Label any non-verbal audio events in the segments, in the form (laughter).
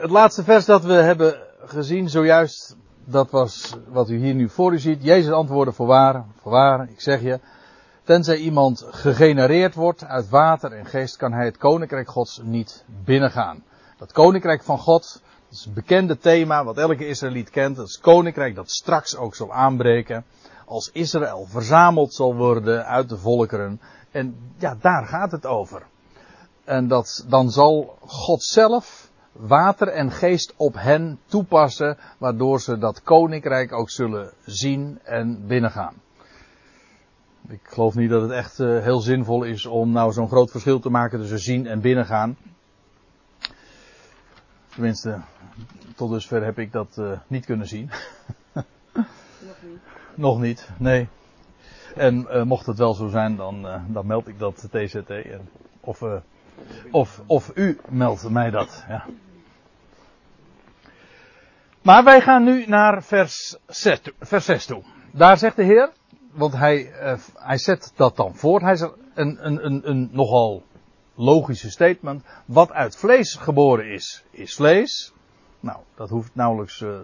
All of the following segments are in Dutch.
Het laatste vers dat we hebben gezien zojuist, dat was wat u hier nu voor u ziet. Jezus antwoordde voorwaar, voorwaar, ik zeg je, tenzij iemand gegenereerd wordt uit water en geest, kan hij het koninkrijk Gods niet binnengaan. Dat koninkrijk van God, dat is een bekende thema wat elke Israëliet kent. Dat is koninkrijk dat straks ook zal aanbreken. Als Israël verzameld zal worden uit de volkeren. En ja, daar gaat het over. En dat, dan zal God zelf water en geest op hen toepassen, waardoor ze dat koninkrijk ook zullen zien en binnengaan. Ik geloof niet dat het echt uh, heel zinvol is om nou zo'n groot verschil te maken tussen zien en binnengaan. Tenminste, tot dusver heb ik dat uh, niet kunnen zien. (laughs) Nog niet. Nog niet, nee. En uh, mocht het wel zo zijn, dan, dan meld ik dat TZT. Of, of, of u meldt mij dat. Ja. Maar wij gaan nu naar vers 6, vers 6 toe. Daar zegt de Heer, want hij, uh, hij zet dat dan voort. Hij zegt een, een, een, een nogal logische statement. Wat uit vlees geboren is, is vlees. Nou, dat hoeft nauwelijks uh,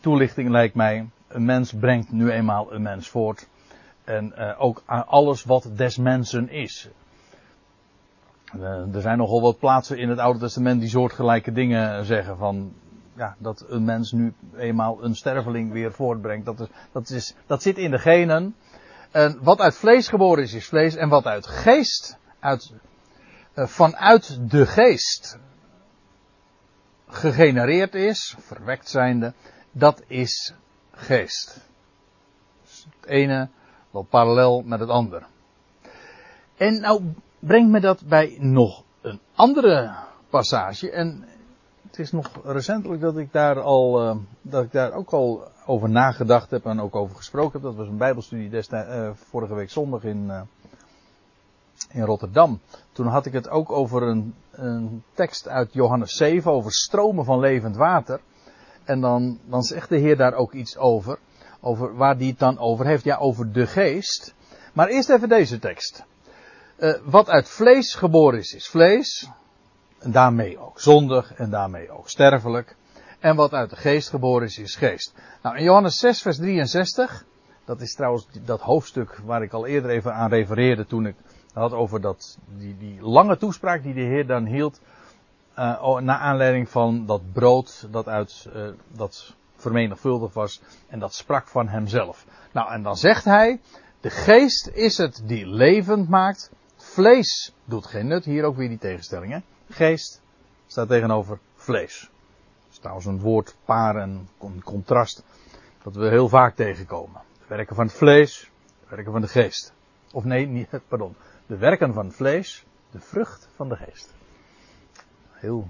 toelichting lijkt mij. Een mens brengt nu eenmaal een mens voort. En uh, ook alles wat des mensen is. Er zijn nogal wat plaatsen in het Oude Testament die soortgelijke dingen zeggen van ja, dat een mens nu eenmaal een sterveling weer voortbrengt. Dat, is, dat, is, dat zit in de genen. En wat uit vlees geboren is, is vlees. En wat uit geest, uit, uh, vanuit de geest gegenereerd is, verwekt zijnde, dat is geest. Dus het ene loopt parallel met het andere. En nou brengt me dat bij nog een andere passage. En het is nog recentelijk dat ik daar al, uh, dat ik daar ook al over nagedacht heb en ook over gesproken heb. Dat was een bijbelstudie destijds, uh, vorige week zondag in, uh, in Rotterdam. Toen had ik het ook over een, een tekst uit Johannes 7 over stromen van levend water. En dan, dan zegt de Heer daar ook iets over. Over waar die het dan over heeft. Ja, over de geest. Maar eerst even deze tekst. Wat uit vlees geboren is, is vlees. En daarmee ook zondig en daarmee ook sterfelijk. En wat uit de geest geboren is, is geest. Nou, in Johannes 6, vers 63, dat is trouwens dat hoofdstuk waar ik al eerder even aan refereerde toen ik had over dat, die, die lange toespraak die de Heer dan hield. Uh, naar aanleiding van dat brood dat uit, uh, dat vermenigvuldigd was en dat sprak van hemzelf. Nou, en dan zegt hij, de geest is het die levend maakt, vlees doet geen nut, hier ook weer die tegenstelling hè. Geest staat tegenover vlees. Dat is trouwens een woordpaar en een contrast dat we heel vaak tegenkomen. De werken van het vlees, de werken van de geest. Of nee, niet, (laughs) pardon. De werken van vlees, de vrucht van de geest. Heel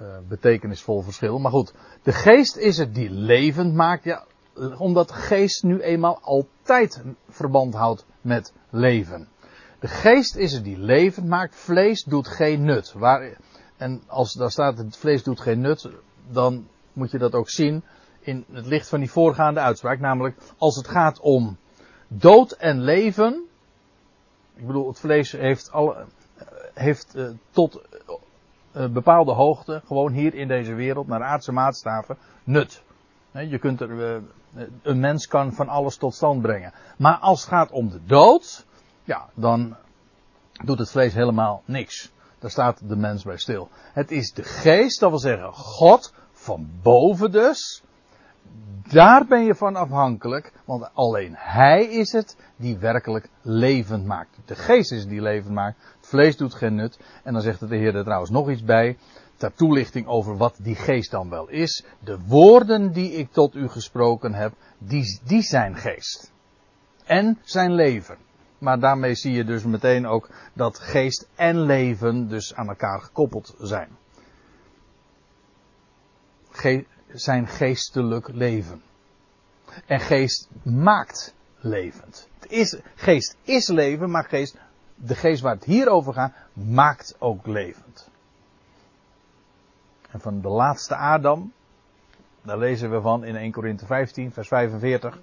uh, betekenisvol verschil. Maar goed, de geest is het die levend maakt. Ja, omdat geest nu eenmaal altijd verband houdt met leven. De geest is het die levend maakt. Vlees doet geen nut. Waar, en als daar staat het vlees doet geen nut, dan moet je dat ook zien in het licht van die voorgaande uitspraak. Namelijk als het gaat om dood en leven. Ik bedoel, het vlees heeft, heeft uh, tot uh, bepaalde hoogte, gewoon hier in deze wereld, naar aardse maatstaven, nut. Je kunt er, een mens kan van alles tot stand brengen. Maar als het gaat om de dood, ja, dan doet het vlees helemaal niks. Daar staat de mens bij stil. Het is de geest, dat wil zeggen God, van boven dus. Daar ben je van afhankelijk, want alleen Hij is het die werkelijk levend maakt. De geest is het die levend maakt, het vlees doet geen nut. En dan zegt de Heer er trouwens nog iets bij, ter toelichting over wat die geest dan wel is. De woorden die ik tot u gesproken heb, die, die zijn geest. En zijn leven. Maar daarmee zie je dus meteen ook dat geest en leven dus aan elkaar gekoppeld zijn. Ge zijn geestelijk leven. En geest maakt levend. Het is, geest is leven, maar geest, de geest waar het hier over gaat, maakt ook levend. En van de laatste Adam, daar lezen we van in 1 Korinthe 15, vers 45.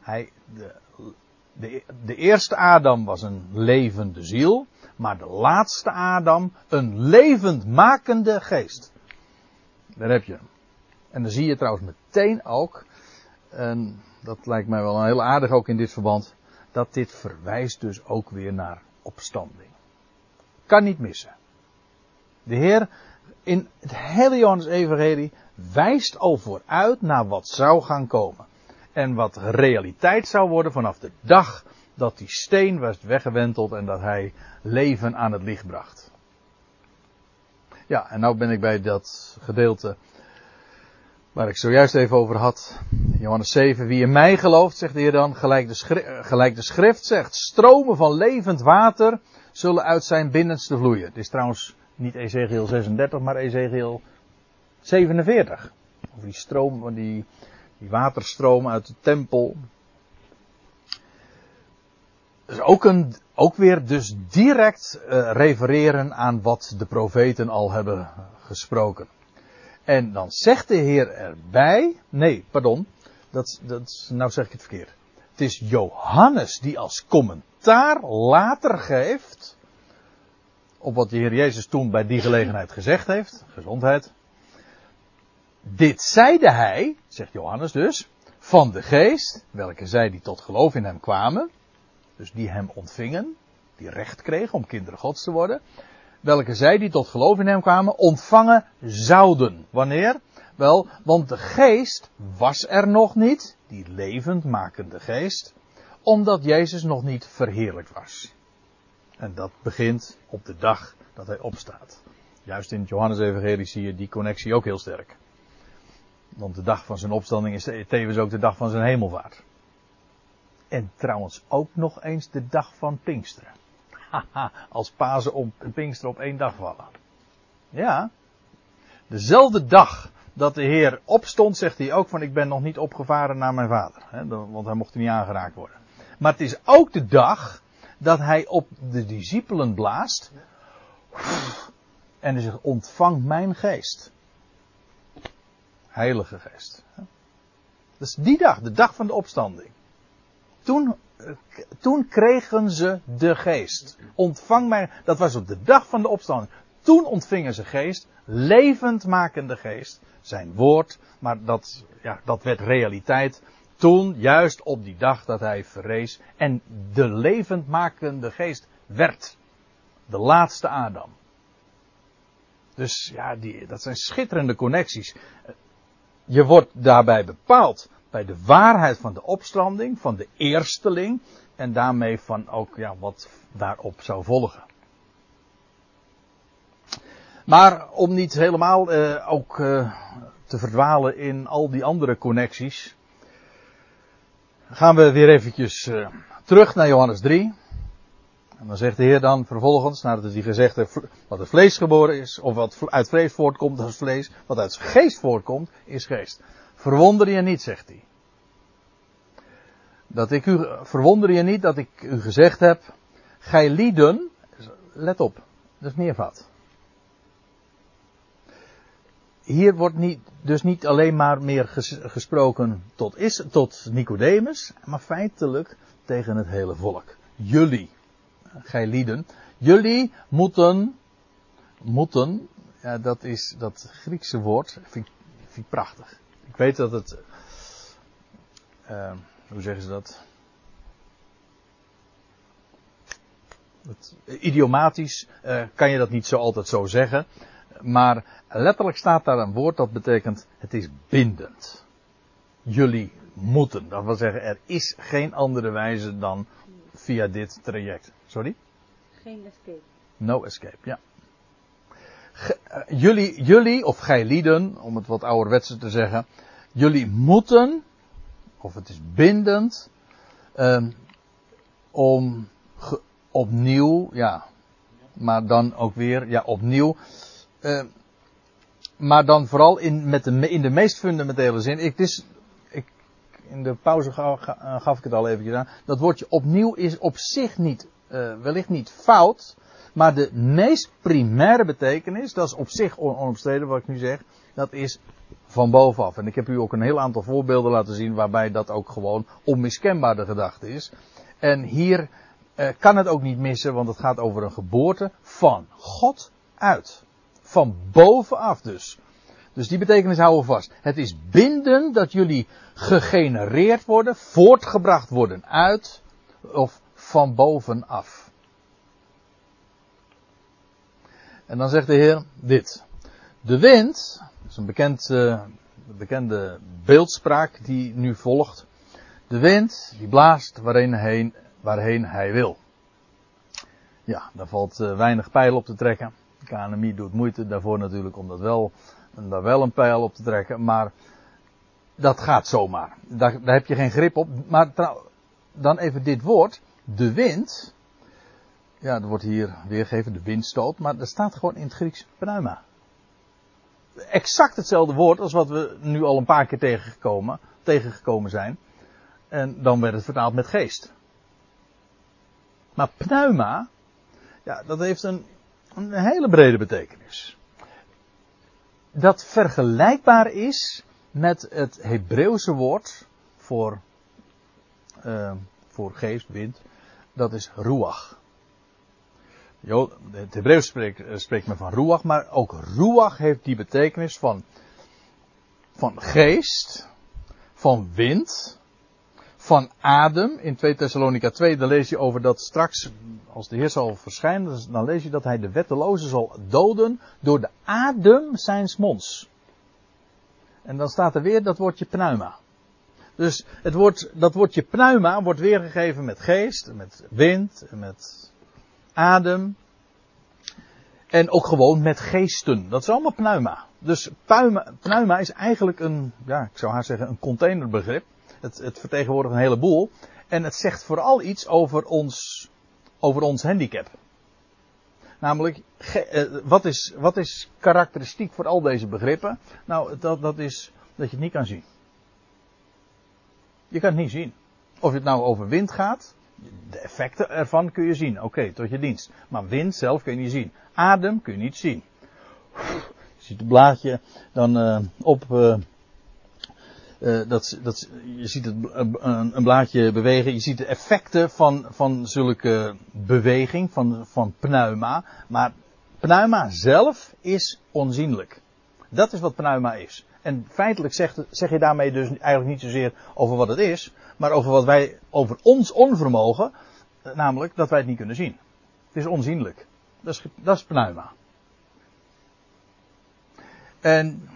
Hij, de, de, de eerste Adam was een levende ziel, maar de laatste Adam een levendmakende geest. Daar heb je. En dan zie je trouwens meteen ook, en dat lijkt mij wel heel aardig ook in dit verband, dat dit verwijst dus ook weer naar opstanding. Kan niet missen. De Heer in het hele Johannes Evangelie wijst al vooruit naar wat zou gaan komen. En wat realiteit zou worden vanaf de dag dat die steen werd weggewenteld en dat hij leven aan het licht bracht. Ja, en nou ben ik bij dat gedeelte waar ik zojuist even over had. Johannes 7, wie in mij gelooft, zegt de Heer dan, gelijk de, schrift, gelijk de schrift zegt, stromen van levend water zullen uit zijn binnenste vloeien. Het is trouwens niet Ezekiel 36, maar Ezekiel 47. Over die stroom, die, die waterstroom uit de tempel. Dus ook, een, ook weer dus direct uh, refereren aan wat de profeten al hebben gesproken. En dan zegt de Heer erbij, nee, pardon, dat, dat, nou zeg ik het verkeerd. Het is Johannes die als commentaar later geeft op wat de Heer Jezus toen bij die gelegenheid gezegd heeft, gezondheid. Dit zeide hij, zegt Johannes dus, van de geest, welke zij die tot geloof in hem kwamen, dus die hem ontvingen, die recht kregen om kinderen gods te worden, welke zij die tot geloof in hem kwamen, ontvangen zouden. Wanneer? Wel, want de geest was er nog niet, die levendmakende geest, omdat Jezus nog niet verheerlijkt was. En dat begint op de dag dat hij opstaat. Juist in het Johannes-evangelie zie je die connectie ook heel sterk. Want de dag van zijn opstanding is tevens ook de dag van zijn hemelvaart. En trouwens ook nog eens de dag van Pinksteren. Haha, als Pasen op Pinksteren op één dag vallen. Ja. Dezelfde dag dat de Heer opstond, zegt hij ook van ik ben nog niet opgevaren naar mijn vader. Hè, want hij mocht niet aangeraakt worden. Maar het is ook de dag dat hij op de discipelen blaast. En hij zegt ontvang mijn geest. Heilige geest. Dat is die dag, de dag van de opstanding. Toen, toen kregen ze de geest. Ontvang mij, dat was op de dag van de opstanding. Toen ontvingen ze geest, levendmakende geest, zijn woord, maar dat, ja, dat werd realiteit. Toen, juist op die dag dat hij verrees en de levendmakende geest werd. De laatste Adam. Dus ja, die, dat zijn schitterende connecties. Je wordt daarbij bepaald bij de waarheid van de opstanding, van de eersteling. En daarmee van ook ja, wat daarop zou volgen. Maar om niet helemaal eh, ook eh, te verdwalen in al die andere connecties. Gaan we weer eventjes uh, terug naar Johannes 3. En dan zegt de Heer dan vervolgens, nadat hij gezegd heeft wat het vlees geboren is, of wat uit vlees voortkomt, dat is vlees. Wat uit geest voortkomt, is geest. Verwonder je niet, zegt hij. Dat ik u, verwonder je niet dat ik u gezegd heb, gij lieden, let op, dat is meervat. Hier wordt niet, dus niet alleen maar meer gesproken tot, is, tot Nicodemus, maar feitelijk tegen het hele volk. Jullie, gij lieden, jullie moeten, moeten, ja, dat is dat Griekse woord, vind, vind ik prachtig. Ik weet dat het, uh, hoe zeggen ze dat? Het, idiomatisch uh, kan je dat niet zo altijd zo zeggen. Maar letterlijk staat daar een woord dat betekent het is bindend. Jullie moeten. Dat wil zeggen, er is geen andere wijze dan via dit traject. Sorry? Geen escape. No escape, ja. jullie, jullie, of gij lieden, om het wat ouderwetse te zeggen, jullie moeten, of het is bindend, um, om ge, opnieuw, ja, maar dan ook weer, ja, opnieuw, uh, maar dan vooral in, met de, in de meest fundamentele zin. Ik, is, ik, in de pauze gaf, gaf ik het al even aan. Dat woordje opnieuw is op zich niet, uh, wellicht niet fout. Maar de meest primaire betekenis, dat is op zich onomstreden wat ik nu zeg, dat is van bovenaf. En ik heb u ook een heel aantal voorbeelden laten zien waarbij dat ook gewoon onmiskenbaar de gedachte is. En hier uh, kan het ook niet missen, want het gaat over een geboorte van God uit. Van bovenaf dus. Dus die betekenis houden we vast. Het is binden dat jullie gegenereerd worden, voortgebracht worden uit of van bovenaf. En dan zegt de Heer dit. De wind, dat is een bekend, uh, bekende beeldspraak die nu volgt. De wind die blaast waarheen, heen, waarheen hij wil. Ja, daar valt uh, weinig pijl op te trekken. KNMI doet moeite daarvoor natuurlijk om dat wel, daar wel een pijl op te trekken. Maar dat gaat zomaar. Daar, daar heb je geen grip op. Maar dan even dit woord. De wind. Ja, er wordt hier weergegeven de windstoot. Maar er staat gewoon in het Grieks pneuma. Exact hetzelfde woord als wat we nu al een paar keer tegengekomen, tegengekomen zijn. En dan werd het vertaald met geest. Maar pneuma, ja, dat heeft een, een hele brede betekenis. Dat vergelijkbaar is met het Hebreeuwse woord voor, uh, voor geest, wind. Dat is ruach. Het Hebreeuws spreekt, eh, spreekt men van ruach, maar ook ruach heeft die betekenis van, van geest, van wind, van adem. In 2 Thessalonica 2, dan lees je over dat straks, als de Heer zal verschijnen, dan lees je dat hij de wetteloze zal doden door de adem zijns monds. En dan staat er weer dat woordje pneuma. Dus het woord, dat woordje pneuma wordt weergegeven met geest, met wind, met adem. En ook gewoon met geesten. Dat is allemaal pneuma. Dus pneuma, is eigenlijk een, ja, ik zou haar zeggen, een containerbegrip. Het, het vertegenwoordigt een heleboel. En het zegt vooral iets over ons, over ons handicap. Namelijk, eh, wat is, wat is karakteristiek voor al deze begrippen? Nou, dat, dat is dat je het niet kan zien. Je kan het niet zien. Of het nou over wind gaat, de effecten ervan kun je zien. Oké, tot je dienst. Maar wind zelf kun je niet zien. Adem kun je niet zien. Je ziet het blaadje dan uh, op. Uh, uh, dat, dat, je ziet het, een, een, blaadje bewegen. Je ziet de effecten van, van zulke beweging, van, van pneuma. Maar pneuma zelf is onzienlijk. Dat is wat pneuma is. En feitelijk zeg, zeg je daarmee dus eigenlijk niet zozeer over wat het is, maar over wat wij, over ons onvermogen, eh, namelijk dat wij het niet kunnen zien. Het is onzienlijk. Dat is, dat is pneuma. En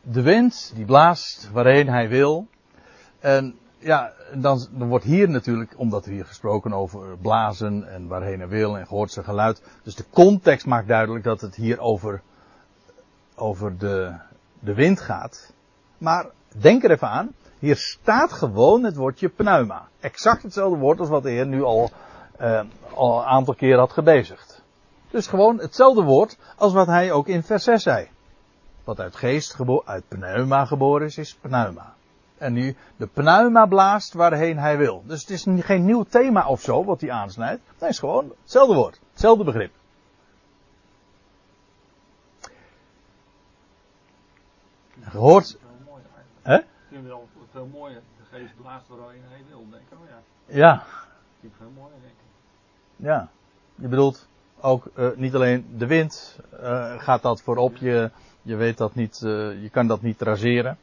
de wind die blaast waarheen hij wil. En ja, dan, wordt hier natuurlijk, omdat er hier gesproken over blazen en waarheen hij wil en gehoord zijn geluid. Dus de context maakt duidelijk dat het hier over, over de, de wind gaat. Maar denk er even aan, hier staat gewoon het woordje pneuma. Exact hetzelfde woord als wat de Heer nu al, al een aantal keer had gebezigd. Dus gewoon hetzelfde woord als wat hij ook in vers 6 zei. Wat uit geest uit pneuma geboren is, is pneuma. En nu de pneuma blaast waarheen hij wil. Dus het is geen nieuw thema of zo wat hij aansnijdt. Nee, het is gewoon hetzelfde woord. Hetzelfde begrip. Gehoord. Hè? Ik vind het wel veel mooier. De geest blaast waarheen hij wil. Denk ik, oh ja. Ja. Vind het veel mooier, denk ik. Ja. Je bedoelt ook uh, niet alleen de wind uh, gaat dat voorop. Je, je weet dat niet, uh, je kan dat niet traceren.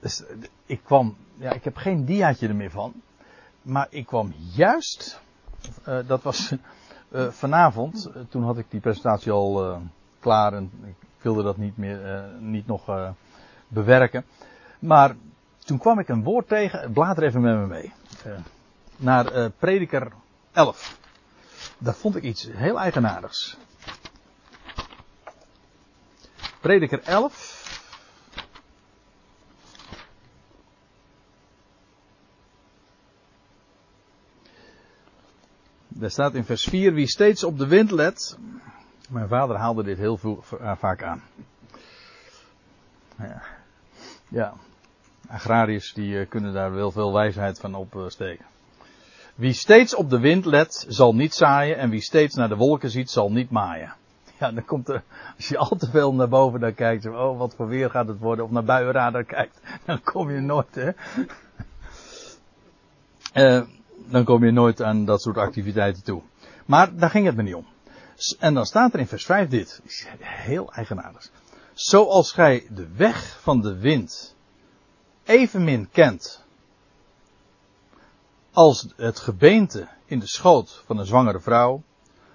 Dus, ik kwam, ja, ik heb geen diaatje er meer van. Maar ik kwam juist, uh, dat was uh, vanavond, toen had ik die presentatie al klaar en ik wilde dat niet meer, niet nog bewerken. Maar toen kwam ik een woord tegen, blader even met me mee. naar prediker 11. Daar vond ik iets heel eigenaardigs. Prediker 11. Daar staat in vers 4, wie steeds op de wind let. Mijn vader haalde dit heel uh, vaak aan. Ja. ja. Agrariërs die uh, kunnen daar wel veel wijsheid van opsteken. Uh, wie steeds op de wind let, zal niet zaaien. En wie steeds naar de wolken ziet, zal niet maaien. Ja, dan komt er, als je al te veel naar boven dan kijkt, oh wat voor weer gaat het worden, of naar buienradar kijkt, dan kom je nooit, hè. Dan kom je nooit aan dat soort activiteiten toe. Maar daar ging het me niet om. En dan staat er in vers 5 dit, heel eigenaardig. Zoals gij de weg van de wind evenmin kent als het gebeente in de schoot van een zwangere vrouw,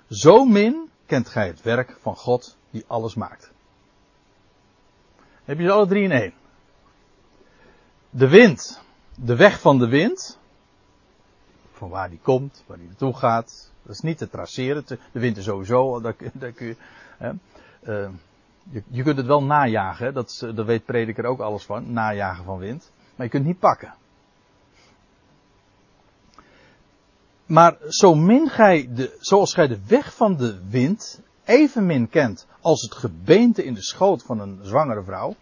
zo min kent gij het werk van God die alles maakt. Heb je ze alle drie in één? De wind, de weg van de wind, van waar die komt, waar die naartoe gaat, dat is niet te traceren. De wind is sowieso, daar kun je, hè, eh, je, je kunt het wel najagen, hè, dat, is- daar weet prediker ook alles van, najagen van wind, maar je kunt het niet pakken. Maar zo min gij de, zoals gij de weg van de wind evenmin kent als het gebeente in de schoot van een zwangere vrouw,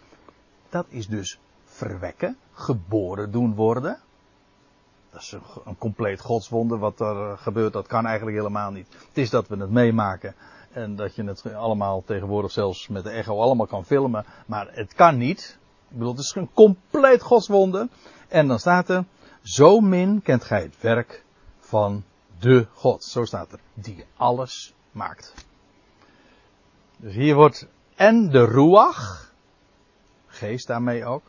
dat is dus verwekken, geboren doen worden. Dat is een, compleet godswonder wat er eh, gebeurt, dat kan eigenlijk helemaal niet. Het is dat we het meemaken en dat je het allemaal tegenwoordig zelfs met de echo allemaal kan filmen, maar het kan niet. Ik bedoel, het is een compleet godswonder. En dan staat er, zo min kent gij het werk van de God. Zo staat er. Die alles maakt. Dus hier wordt en de ruach, geest daarmee ook,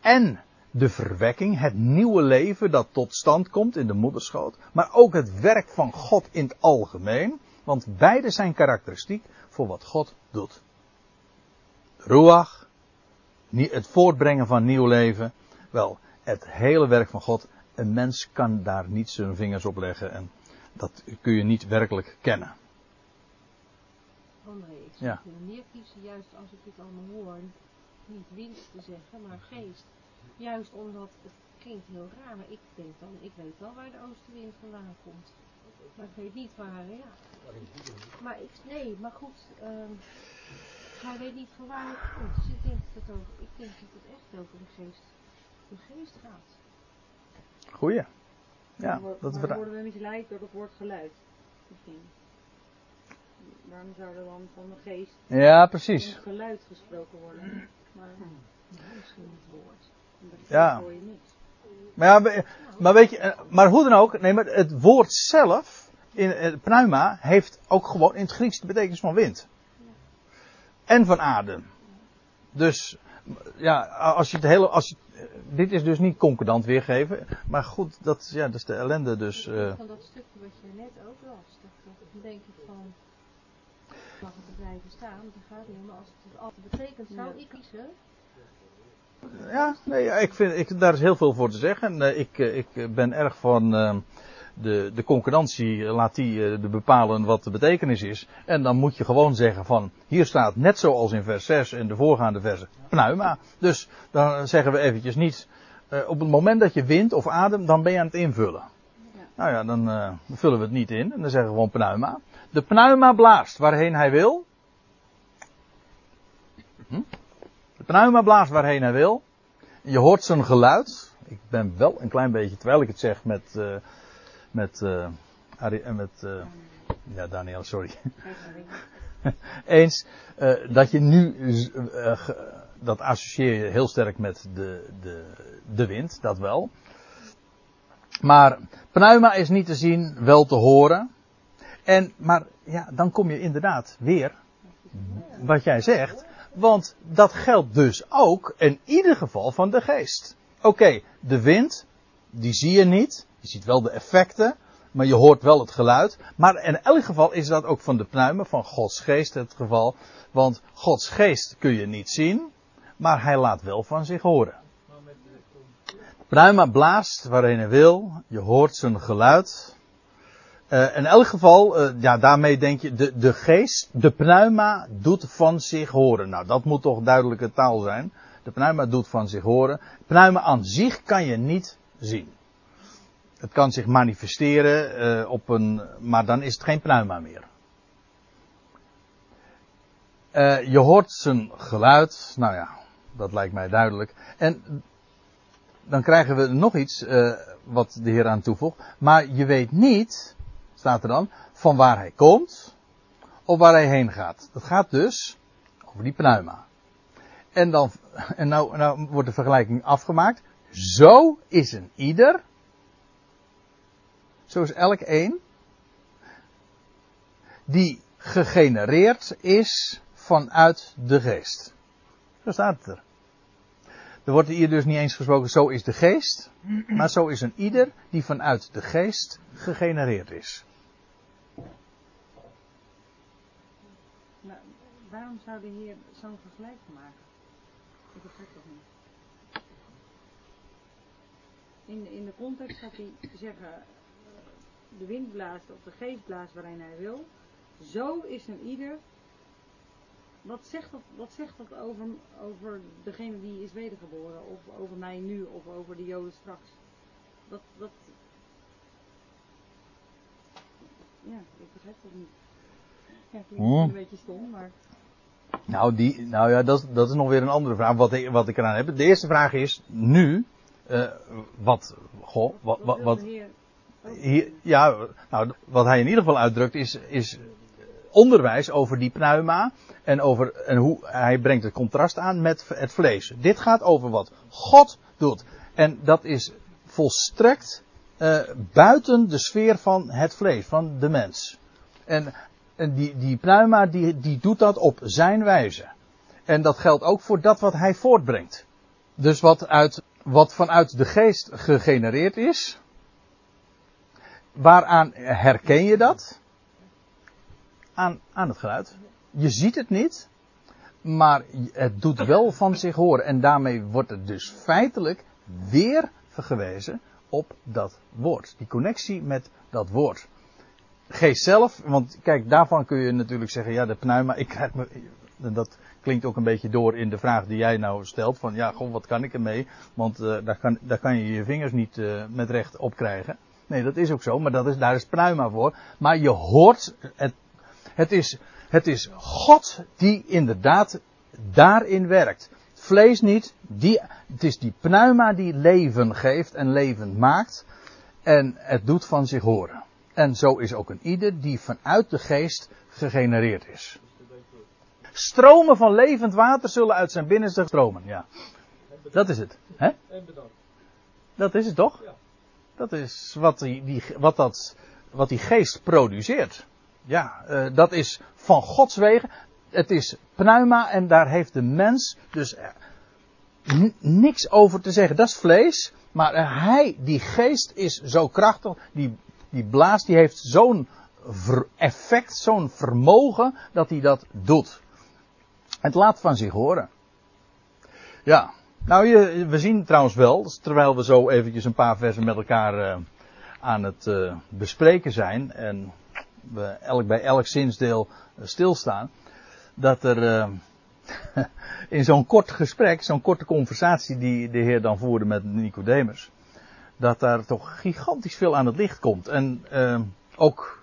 en de verwekking, het nieuwe leven dat tot stand komt in de moederschoot, maar ook het werk van God in het algemeen, want beide zijn karakteristiek voor wat God doet. Ruach, het voortbrengen van nieuw leven, wel, het hele werk van God, een mens kan daar niet zijn vingers op leggen en dat kun je niet werkelijk kennen. André, ik Ja. zou er meer kiezen, juist als ik dit allemaal hoor, niet wind te zeggen, maar geest. Juist omdat het klinkt heel raar, maar ik denk dan, ik weet wel waar de oostenwind vandaan komt. Maar ik weet niet waar, ja. Maar ik, nee, maar goed, ehm hij weet niet van waar het komt. Dus ik denk dat het, over, ik denk dat het echt over de geest, de geest gaat. Goeie. Ja, dat maar dan waar. worden we misleid door het woord geluid. Misschien. Waarom zou er dan van de geest Ja, precies. geluid gesproken worden? Maar Ja, misschien het woord. Dat Ja. hoor je niet. Maar, ja, we- maar weet je, eh, maar hoe dan ook, nee, maar het woord zelf, in het pneuma, heeft ook gewoon in het Grieks de betekenis van wind. En van adem. Dus, ja, als je het hele, als je, eh, dit is dus niet concordant weergeven, maar goed, dat, ja, dat is de ellende dus. eh. Van dat stukje wat je net ook las, dat, denk ik van, mag het er blijven staan, dat gaat niet, maar als het altijd betekent, zou ik kiezen, Ja, nee, ik vind, ik, daar is heel veel voor te zeggen. En, eh, ik, eh, ik ben erg van eh, de, de concurrentie, eh, laat die de bepalen wat de betekenis is. En dan moet je gewoon zeggen van, hier staat net zoals in vers 6 en de voorgaande versen, pneuma. Dus dan zeggen we eventjes niet, op het moment dat je wint of adem, dan ben je aan het invullen. Ja. Nou ja, dan vullen we het niet in en dan zeggen we gewoon pneuma. De pneuma blaast waarheen hij wil. Hm? Pneuma blaast waarheen hij wil. Je hoort zijn geluid. Ik ben wel een klein beetje, terwijl ik het zeg met, eh, met, eh, en met, eh, ja Daniel, sorry. (laughs) Eens, eh, dat je nu, eh, dat associeer je heel sterk met de, de, de wind, dat wel. Maar pneuma is niet te zien, wel te horen. En, maar ja, dan kom je inderdaad weer, wat jij zegt, want dat geldt dus ook in ieder geval van de geest. Oké, de wind, die zie je niet. Je ziet wel de effecten, maar je hoort wel het geluid. Maar in elk geval is dat ook van de pnuimen, van Gods geest het geval. Want Gods geest kun je niet zien, maar hij laat wel van zich horen. Pneuma blaast waarheen hij wil, je hoort zijn geluid. Eh, in elk geval, eh, ja, daarmee denk je, de, de geest, de pneuma doet van zich horen. Nou, dat moet toch duidelijke taal zijn. De pneuma doet van zich horen. Pneuma aan zich kan je niet zien. Het kan zich manifesteren eh, op een, maar dan is het geen pneuma meer. Je hoort zijn geluid, nou ja, dat lijkt mij duidelijk. En dan krijgen we nog iets wat de Heer aan toevoegt. Maar je weet niet, staat er dan, van waar hij komt. of waar hij heen gaat. Dat gaat dus over die pneuma. En dan, en nou, nou wordt de vergelijking afgemaakt. Zo is een ieder. Zo is elk een. Die gegenereerd is vanuit de geest. Zo staat het er. Er wordt hier dus niet eens gesproken, zo is de geest. Maar zo is een ieder die vanuit de geest gegenereerd is. Maar waarom zou de Heer zo'n vergelijking maken? Ik begrijp dat niet. In, in de context gaat hij zeggen, eh, de wind blaast of de geest blaast waarin hij wil. Zo is een ieder. Wat zegt dat, wat zegt dat over, over degene die is wedergeboren? Of over mij nu? Of over de Joden straks? Dat, dat... Ja, ik begrijp dat niet. Ja, klinkt Hmm. een beetje stom, maar... Nou, die, nou ja, dat, dat is nog weer een andere vraag. Wat ik, wat ik eraan heb. De eerste vraag is nu. eh, wat, goh, wat, wat, hier, ja, nou, wat hij in ieder geval uitdrukt is, is onderwijs over die pneuma en over en hoe hij brengt het contrast aan met het vlees. Dit gaat over wat God doet. En dat is volstrekt eh, buiten de sfeer van het vlees, van de mens. En, en die, die die, die doet dat op zijn wijze. En dat geldt ook voor dat wat hij voortbrengt. Dus wat, uit, wat vanuit de geest gegenereerd is, Waaraan herken je dat? Aan, aan het geluid. Je ziet het niet, maar het doet wel van zich horen. En daarmee wordt het dus feitelijk weer vergewezen op dat woord. Die connectie met dat woord. Geest zelf, want kijk, daarvan kun je natuurlijk zeggen, ja, de pneuma, ik krijg me, dat klinkt ook een beetje door in de vraag die jij nou stelt, van ja, goh, wat kan ik ermee? Want eh, daar, kan, daar kan je je vingers niet eh, met recht op krijgen. Nee, dat is ook zo, maar dat is, daar is pneuma voor. Maar je hoort, het, het, is, het is God die inderdaad daarin werkt. Vlees niet, die, het is die pneuma die leven geeft en leven maakt. En het doet van zich horen. En zo is ook een ieder die vanuit de geest gegenereerd is. Stromen van levend water zullen uit zijn binnenste stromen, ja. Dat is het. Hè? En bedankt. Dat is het toch? Ja. Dat is wat die, die, wat dat, wat die geest produceert. Ja, eh, dat is van Gods wegen. Het is pneuma en daar heeft de mens dus eh, niks over te zeggen. Dat is vlees. Maar hij, die geest is zo krachtig. Die, die blaast, die heeft zo'n effect, zo'n vermogen dat hij dat doet. Het laat van zich horen. Ja, nou, je, we zien trouwens wel, terwijl we zo eventjes een paar versen met elkaar eh, aan het eh, bespreken zijn en we elk bij elk zinsdeel eh, stilstaan, dat er (laughs) in zo'n kort gesprek, zo'n korte conversatie die de Heer dan voerde met Nicodemus, dat daar toch gigantisch veel aan het licht komt en eh, ook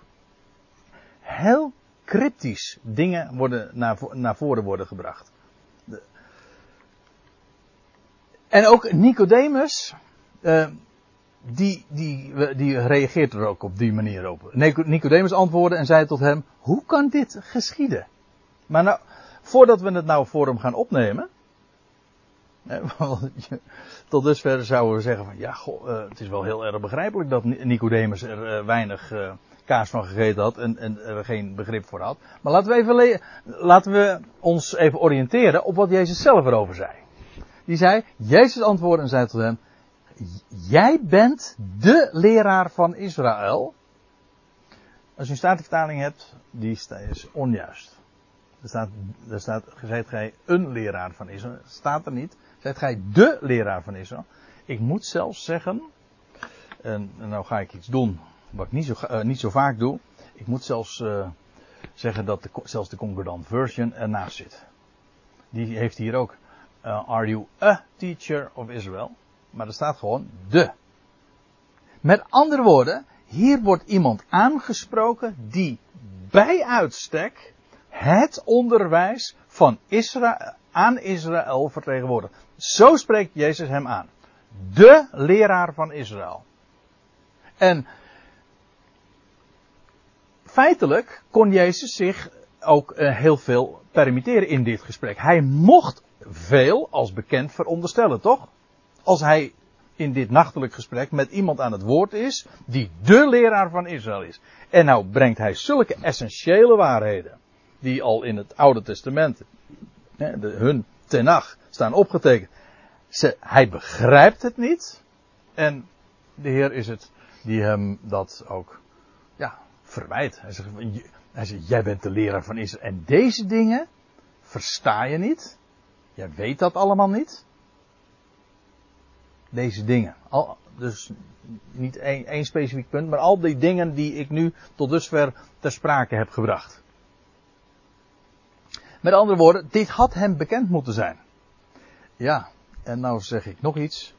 heel cryptisch dingen worden naar, naar voren worden gebracht. En ook Nicodemus, eh, die, die, die reageert er ook op die manier op. Nico- Nicodemus antwoordde en zei tot hem, hoe kan dit geschieden? Maar nou, voordat we het nou voor hem gaan opnemen, (laughs) tot dusver zouden we zeggen van, ja, eh, het is wel heel erg begrijpelijk dat Ni- Nicodemus er eh, weinig eh, kaas van gegeten had en, er geen begrip voor had. Maar laten we, even laten we ons even oriënteren op wat Jezus zelf erover zei. Die zei, Jezus antwoordde en zei tot hem, jij bent de leraar van Israël. Als je een statenvertaling hebt, die is onjuist. Er staat, er staat, zijt gij een leraar van Israël. Staat er niet. Zijt gij de leraar van Israël. Ik moet zelfs zeggen, en, nou ga ik iets doen wat ik niet zo, eh, niet zo vaak doe. Ik moet zelfs eh, zeggen dat zelfs de Concordant Version ernaast zit. Die heeft hier ook, eh, are you a teacher of Israel? Maar er staat gewoon de. Met andere woorden, hier wordt iemand aangesproken die bij uitstek het onderwijs van Israël, aan Israël vertegenwoordigt. Zo spreekt Jezus hem aan. De leraar van Israël. En feitelijk kon Jezus zich ook eh, heel veel permitteren in dit gesprek. Hij mocht veel als bekend veronderstellen, toch? Als hij in dit nachtelijk gesprek met iemand aan het woord is, die de leraar van Israël is. En nou brengt hij zulke essentiële waarheden, die al in het Oude Testament, de, hun tenach, staan opgetekend. Ze, hij begrijpt het niet. En de Heer is het die hem dat ook ja, verwijt. Hij zegt, hij zegt, jij bent de leraar van Israël. En deze dingen versta je niet. Jij weet dat allemaal niet. Deze dingen. Al, dus niet één, één specifiek punt, maar al die dingen die ik nu tot dusver ter sprake heb gebracht. Met andere woorden, dit had hem bekend moeten zijn. Ja, en nou zeg ik nog iets.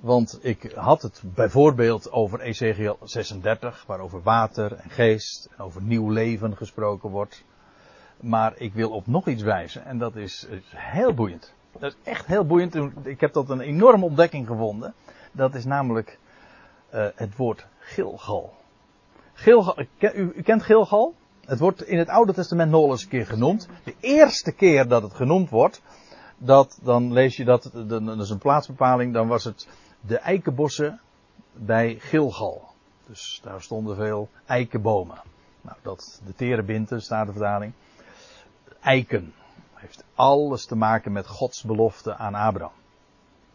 Want ik had het bijvoorbeeld over Ezekiel 36, waar over water en geest en over nieuw leven gesproken wordt. Maar ik wil op nog iets wijzen en dat is, heel boeiend. Dat is echt heel boeiend. Ik heb dat een enorme ontdekking gevonden. Dat is namelijk uh, het woord Gilgal. Gilgal u, u, kent Gilgal? Het wordt in het Oude Testament nog eens een keer genoemd. De eerste keer dat het genoemd wordt, dat, dan lees je dat, dat is een plaatsbepaling, dan was het de eikenbossen bij Gilgal. Dus daar stonden veel eikenbomen. Nou, dat, de terebinten, staat de vertaling. Eiken. Heeft alles te maken met Gods belofte aan Abraham.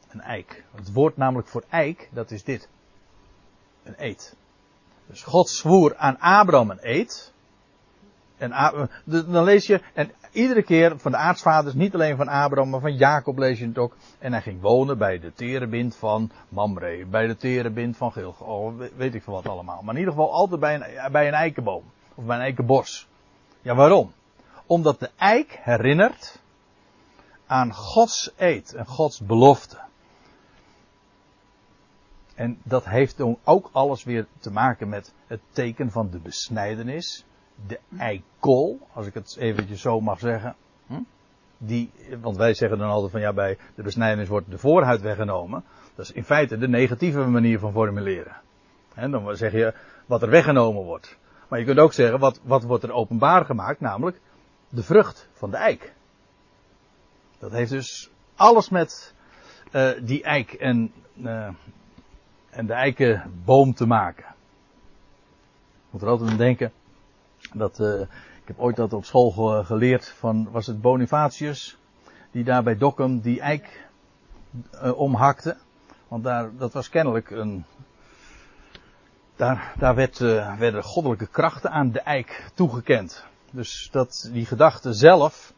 Een eik. Het woord namelijk voor eik, dat is dit. Een eed. Dus God zwoer aan Abraham een eed. En dan lees je, en iedere keer van de aartsvaders, niet alleen van Abraham, maar van Jacob lees je het ook. En hij ging wonen bij de terebind van Mamre, bij de terebind van Gilgal, oh, weet ik veel wat allemaal. Maar in ieder geval altijd bij een, bij een eikenboom, of bij een eikenbos. Ja, waarom? Omdat de eik herinnert aan Gods eed en Gods belofte. En dat heeft ook alles weer te maken met het teken van de besnijdenis de eikel, als ik het eventjes zo mag zeggen. Hm? Die, want wij zeggen dan altijd van ja, bij de besnijdenis wordt de voorhuid weggenomen. Dat is in feite de negatieve manier van formuleren. En dan zeg je wat er weggenomen wordt. Maar je kunt ook zeggen wat, wat wordt er openbaar gemaakt, namelijk de vrucht van de eik. Dat heeft dus alles met uh, die eik en, uh, en de eikenboom te maken. Ik moet er altijd aan denken dat, uh, ik heb ooit dat op school geleerd van, was het Bonifatius, die daar bij Dokkum die eik uh, omhakte. Want daar, dat was kennelijk een, daar, daar werd, uh, werden goddelijke krachten aan de eik toegekend. Dus dat, die gedachte zelf,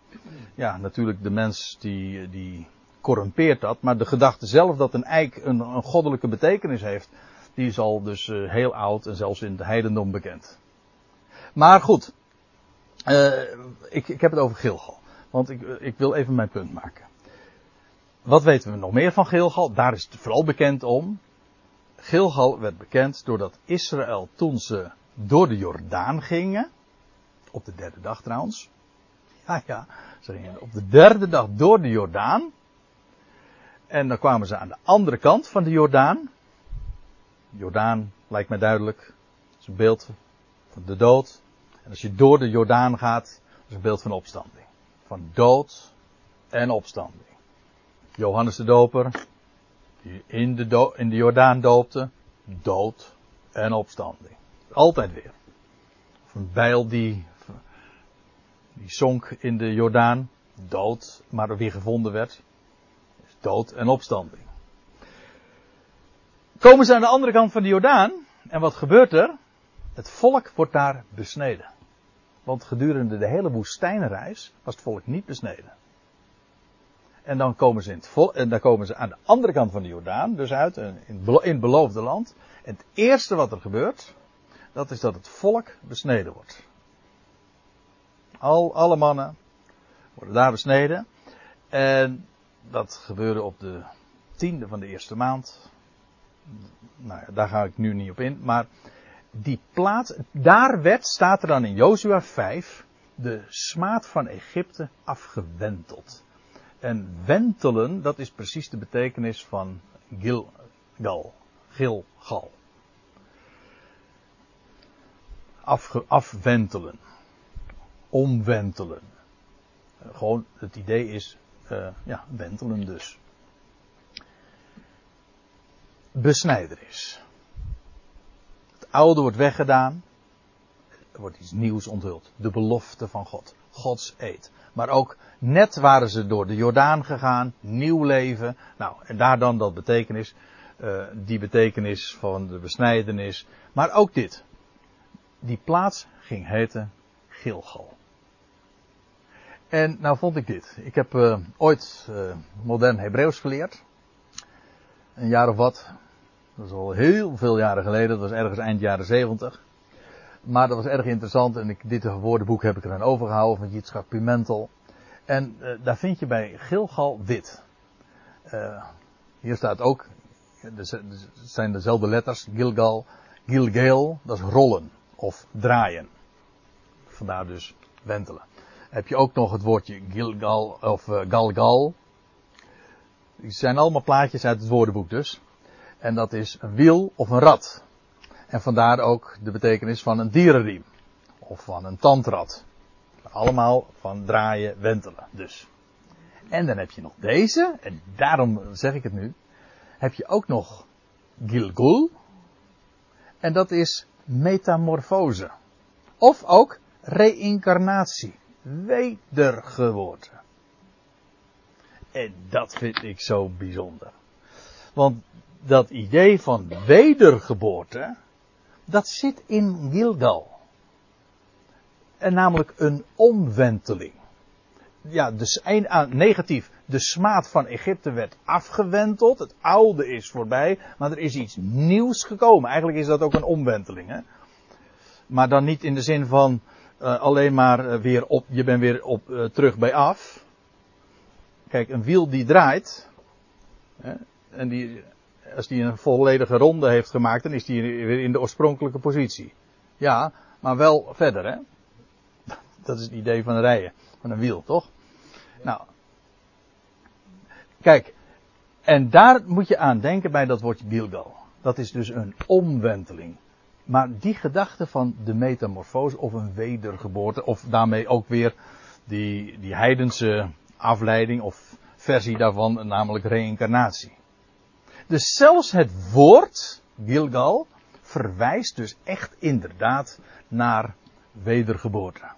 ja, natuurlijk de mens die, die corrumpeert dat, maar de gedachte zelf dat een eik een, een goddelijke betekenis heeft, die is al dus heel oud en zelfs in het heidendom bekend. Maar goed, uh, ik, ik heb het over Gilgal. Want ik, ik wil even mijn punt maken. Wat weten we nog meer van Gilgal? Daar is het vooral bekend om. Gilgal werd bekend doordat Israël toen ze door de Jordaan gingen. Op de derde dag trouwens. (laughs) Ja, ja. Ze gingen op de derde dag door de Jordaan. En dan kwamen ze aan de andere kant van de Jordaan. Jordaan lijkt mij duidelijk. Het is een beeld van de dood. En als je door de Jordaan gaat, dat is een beeld van opstanding. Van dood en opstanding. Johannes de Doper, die in de, in de Jordaan doopte, dood en opstanding. Altijd weer. Of een bijl die, die zonk in de Jordaan, dood, maar er weer gevonden werd. Dood en opstanding. Komen ze aan de andere kant van de Jordaan, en wat gebeurt er? Het volk wordt daar besneden. Want gedurende de hele woestijnreis was het volk niet besneden. En dan komen ze, in dan komen ze aan de andere kant van de Jordaan, dus uit, in, in het beloofde land. En het eerste wat er gebeurt, dat is dat het volk besneden wordt. Al, alle mannen worden daar besneden. En dat gebeurde op de tiende van de eerste maand. Nou ja, daar ga ik nu niet op in. Maar die plaats, daar werd, staat er dan in Jozua 5, de smaad van Egypte afgewenteld. En wentelen, dat is precies de betekenis van Gilgal. Gilgal. Afge, afwentelen. omwentelen. Eh, gewoon, het idee is, uh, ja, wentelen dus. Besnijderis. Het oude wordt weggedaan. Er wordt iets nieuws onthuld. De belofte van God. Gods eed. Maar ook net waren ze door de Jordaan gegaan. Nieuw leven. Nou, en daar dan dat betekenis. Uh, die betekenis van de besnijdenis. Maar ook dit. Die plaats ging heten Gilgal. En nou vond ik dit. Ik heb uh, ooit uh, modern Hebreeuws geleerd. Een jaar of wat. Dat is al heel veel jaren geleden. Dat was ergens eind jaren zeventig. Maar dat was erg interessant. En ik, dit woordenboek heb ik er aan overgehouden van Yitzhak Pimentel. En uh, daar vind je bij Gilgal dit. hier staat ook. Het zijn dezelfde letters. Gilgal. Gilgal. Dat is rollen. Of draaien. Vandaar dus wentelen heb je ook nog het woordje Gilgal of uh, Galgal. Die zijn allemaal plaatjes uit het woordenboek dus. En dat is een wiel of een rad. En vandaar ook de betekenis van een dierenriem. Of van een tandrad. Allemaal van draaien, wentelen dus. En dan heb je nog deze, en daarom zeg ik het nu. Heb je ook nog Gilgul. En dat is metamorfose. Of ook reïncarnatie wedergeboorte. En dat vind ik zo bijzonder. Want dat idee van wedergeboorte, dat zit in Gilgal. En namelijk een omwenteling. Ja, dus een, ah, negatief. De smaad van Egypte werd afgewenteld. Het oude is voorbij. Maar er is iets nieuws gekomen. Eigenlijk is dat ook een omwenteling. Hè? Maar dan niet in de zin van uh, alleen maar uh, weer op, je bent weer op, uh, terug bij af. Kijk, een wiel die draait, hè, en die, als die een volledige ronde heeft gemaakt, dan is die weer in de oorspronkelijke positie. Ja, maar wel verder, hè. (laughs) Dat is het idee van rijden, van een wiel, toch? Nou. Kijk, en daar moet je aan denken bij dat woordje Gilgal. Dat is dus een omwenteling. Maar die gedachte van de metamorfose of een wedergeboorte, of daarmee ook weer die, die heidense afleiding of versie daarvan, namelijk reïncarnatie. Dus zelfs het woord Gilgal verwijst dus echt inderdaad naar wedergeboorte.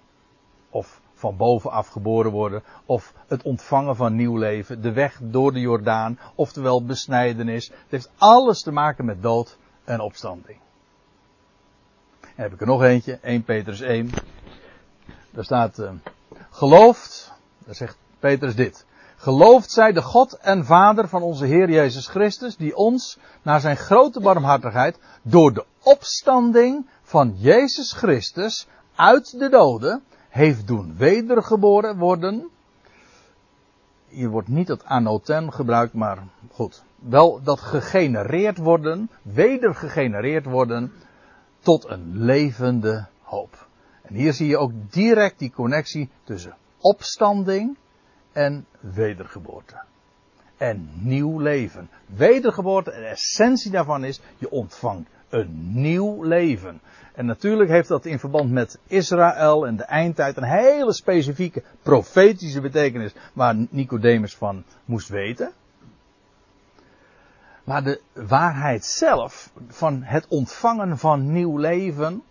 Of van bovenaf geboren worden, of het ontvangen van nieuw leven, de weg door de Jordaan, oftewel besnijdenis. Het heeft alles te maken met dood en opstanding heb ik er nog eentje, 1 Petrus 1. Daar staat, uh, gelooft, daar zegt Petrus dit. Gelooft zij de God en Vader van onze Heer Jezus Christus, die ons, naar zijn grote barmhartigheid, door de opstanding van Jezus Christus uit de doden, heeft doen wedergeboren worden. Hier wordt niet het anotem gebruikt, maar goed. Wel dat gegenereerd worden, wedergegenereerd worden tot een levende hoop. En hier zie je ook direct die connectie tussen opstanding en wedergeboorte. En nieuw leven. Wedergeboorte, de essentie daarvan is, je ontvangt een nieuw leven. En natuurlijk heeft dat in verband met Israël en de eindtijd een hele specifieke profetische betekenis waar Nicodemus van moest weten. Maar de waarheid zelf van het ontvangen van nieuw leven,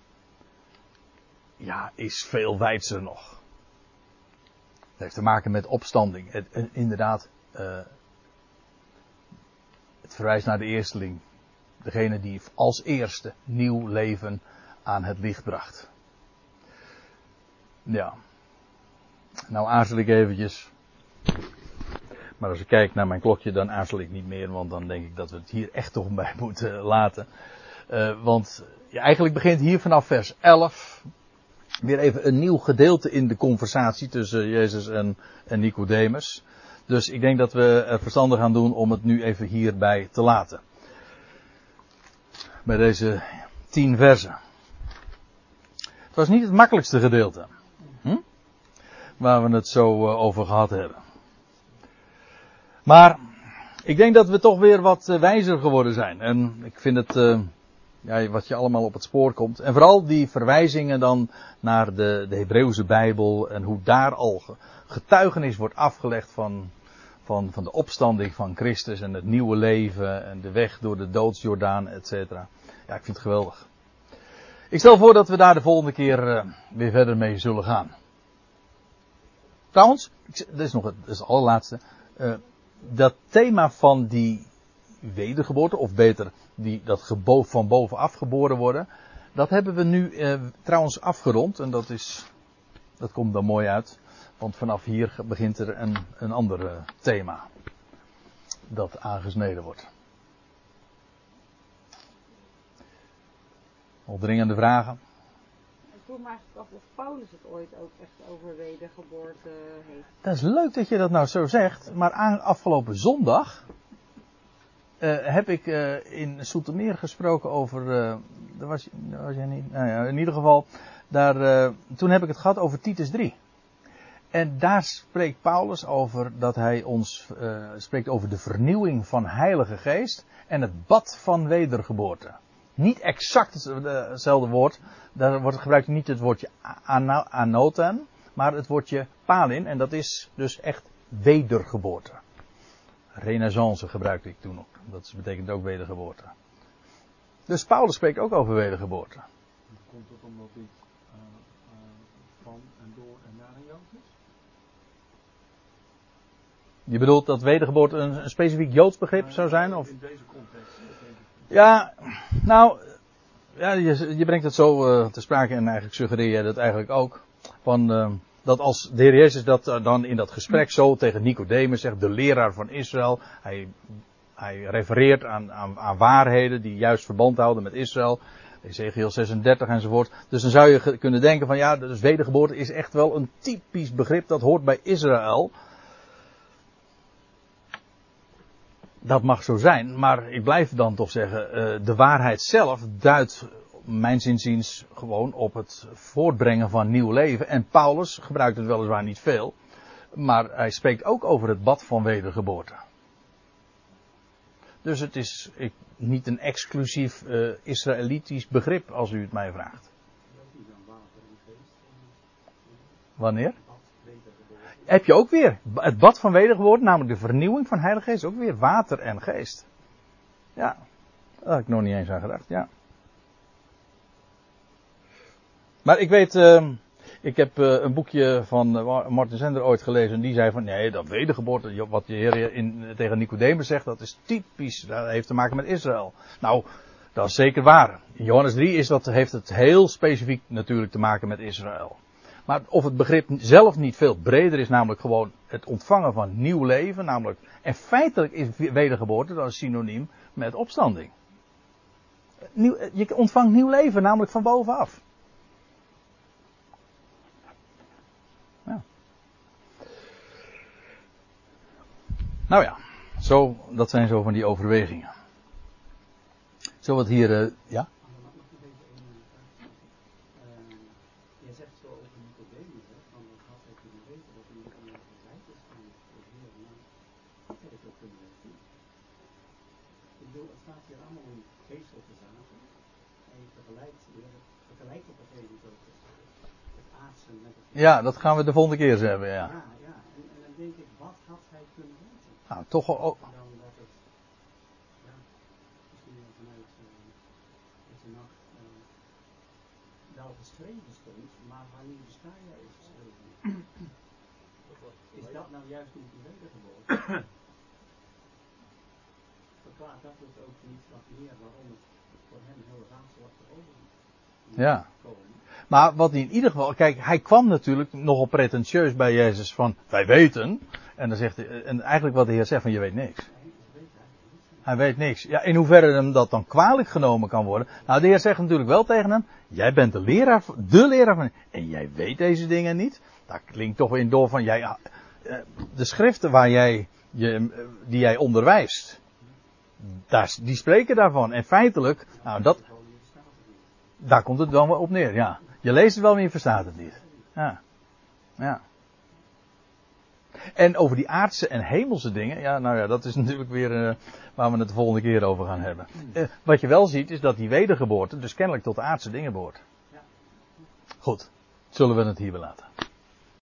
ja, is veel wijdser nog. Het heeft te maken met opstanding. Het, inderdaad, uh, het verwijst naar de eersteling. Degene die als eerste nieuw leven aan het licht bracht. Ja. Nou aarzel ik eventjes maar als ik kijk naar mijn klokje, dan aarzel ik niet meer, want dan denk ik dat we het hier echt toch bij moeten laten. Uh, want eigenlijk begint hier vanaf vers 11 weer even een nieuw gedeelte in de conversatie tussen Jezus en, en Nicodemus. Dus ik denk dat we er verstandig aan doen om het nu even hierbij te laten. Bij deze tien versen. Het was niet het makkelijkste gedeelte. Hm? Waar we het zo uh, over gehad hebben. Maar ik denk dat we toch weer wat eh, wijzer geworden zijn. En ik vind het, uh, ja, wat je allemaal op het spoor komt. En vooral die verwijzingen dan naar de, de Hebreeuwse Bijbel en hoe daar al getuigenis wordt afgelegd van, van, van de opstanding van Christus en het nieuwe leven en de weg door de doodsjordaan, et cetera. Ja, ik vind het geweldig. Ik stel voor dat we daar de volgende keer uh, weer verder mee zullen gaan. Trouwens, dit is nog het, is het allerlaatste. Uh, dat thema van die wedergeboorte, of beter, die, dat gebo van bovenaf geboren worden, dat hebben we nu uh, trouwens afgerond. En dat is, dat komt dan mooi uit. Want vanaf hier begint er een, een ander thema. Dat aangesneden wordt. Al dringende vragen? Ik vroeg me eigenlijk af of Paulus het ooit ook echt over wedergeboorte heeft. Dat is leuk dat je dat nou zo zegt. Maar aan, afgelopen zondag uh, heb ik uh, in Soetermeer gesproken over. Uh, daar, was, jij niet. Nou ja, in ieder geval. Daar, toen heb ik het gehad over Titus 3. En daar spreekt Paulus over dat hij ons spreekt over de vernieuwing van Heilige Geest en het bad van wedergeboorte niet exact hetzelfde woord. Daar wordt gebruikt niet het woordje anoten, maar het woordje palin. En dat is dus echt wedergeboorte. Renaissance gebruikte ik toen ook. Dat betekent ook wedergeboorte. Dus Paulus spreekt ook over wedergeboorte. Komt het omdat dit uh, uh, van en door en naar een Jood is? Je bedoelt dat wedergeboorte een, een specifiek Joods begrip zou zijn? Of? In deze context. Ja, nou, ja, je, je brengt het zo te sprake en eigenlijk suggereer je dat eigenlijk ook. Van, dat als de Heer Jezus dat uh, dan in dat gesprek zo tegen Nicodemus zegt, de leraar van Israël, hij, hij refereert aan, aan, waarheden die juist verband houden met Israël. Ezekiel 36 enzovoort. Dus dan zou je kunnen denken van ja, dus wedergeboorte is echt wel een typisch begrip dat hoort bij Israël. dat mag zo zijn, maar ik blijf dan toch zeggen, uh, de waarheid zelf duidt mijn zinziens gewoon op het voortbrengen van nieuw leven. En Paulus gebruikt het weliswaar niet veel, maar hij spreekt ook over het bad van wedergeboorte. Dus het is ik, niet een exclusief uh, Israëlitisch begrip, als u het mij vraagt. Wanneer? heb je ook weer het bad van wedergeboorte, namelijk de vernieuwing van Heilige Geest, ook weer water en geest. Ja, daar had ik nog niet eens aan gedacht, ja. Maar ik weet, uh, ik heb uh, een boekje van uh, Martin Zender ooit gelezen en die zei van nee, dat wedergeboorte, wat de Heer in, tegen Nicodemus zegt, dat is typisch, dat heeft te maken met Israël. Nou, dat is zeker waar. In Johannes 3 is dat, heeft het heel specifiek natuurlijk te maken met Israël. Maar of het begrip zelf niet veel breder is, namelijk gewoon het ontvangen van nieuw leven, namelijk, en feitelijk is wedergeboorte dan synoniem met opstanding. Nieuw, je ontvangt nieuw leven, namelijk van bovenaf. Nou ja, zo, dat zijn zo van die overwegingen. Zo wat hier, uh, ja? Ja, dat gaan we de volgende keer hebben, ja. Nacht uh, wel geschreven stond, maar wanneer de Staja is geschreven. is dat nou juist niet een wedergeboorte? Verklaart dat het ook niet wat meer waarom het voor hem heel raadselachtig over Ja. Maar wat hij in ieder geval, kijk, hij kwam natuurlijk nogal pretentieus bij Jezus van, wij weten. En dan zegt hij, en eigenlijk wat de Heer zegt van, je weet niks. Hij weet niks. Ja, in hoeverre hem dat dan kwalijk genomen kan worden. Nou, de Heer zegt natuurlijk wel tegen hem, jij bent de leraar, de leraar van, en jij weet deze dingen niet. Dat klinkt toch in door van, jij, eh, de schriften waar jij, je, die jij onderwijst, daar, die spreken daarvan. En feitelijk, nou dat, daar komt het dan wel op neer, ja. Je leest het wel, maar je verstaat het niet. Ja. Ja. En over die aardse en hemelse dingen, ja, nou ja, dat is (laughs) natuurlijk weer eh, waar we het de volgende keer over gaan hebben. Eh, wat je wel ziet, is dat die wedergeboorte dus kennelijk tot aardse dingen behoort. Goed, zullen we het hier belaten.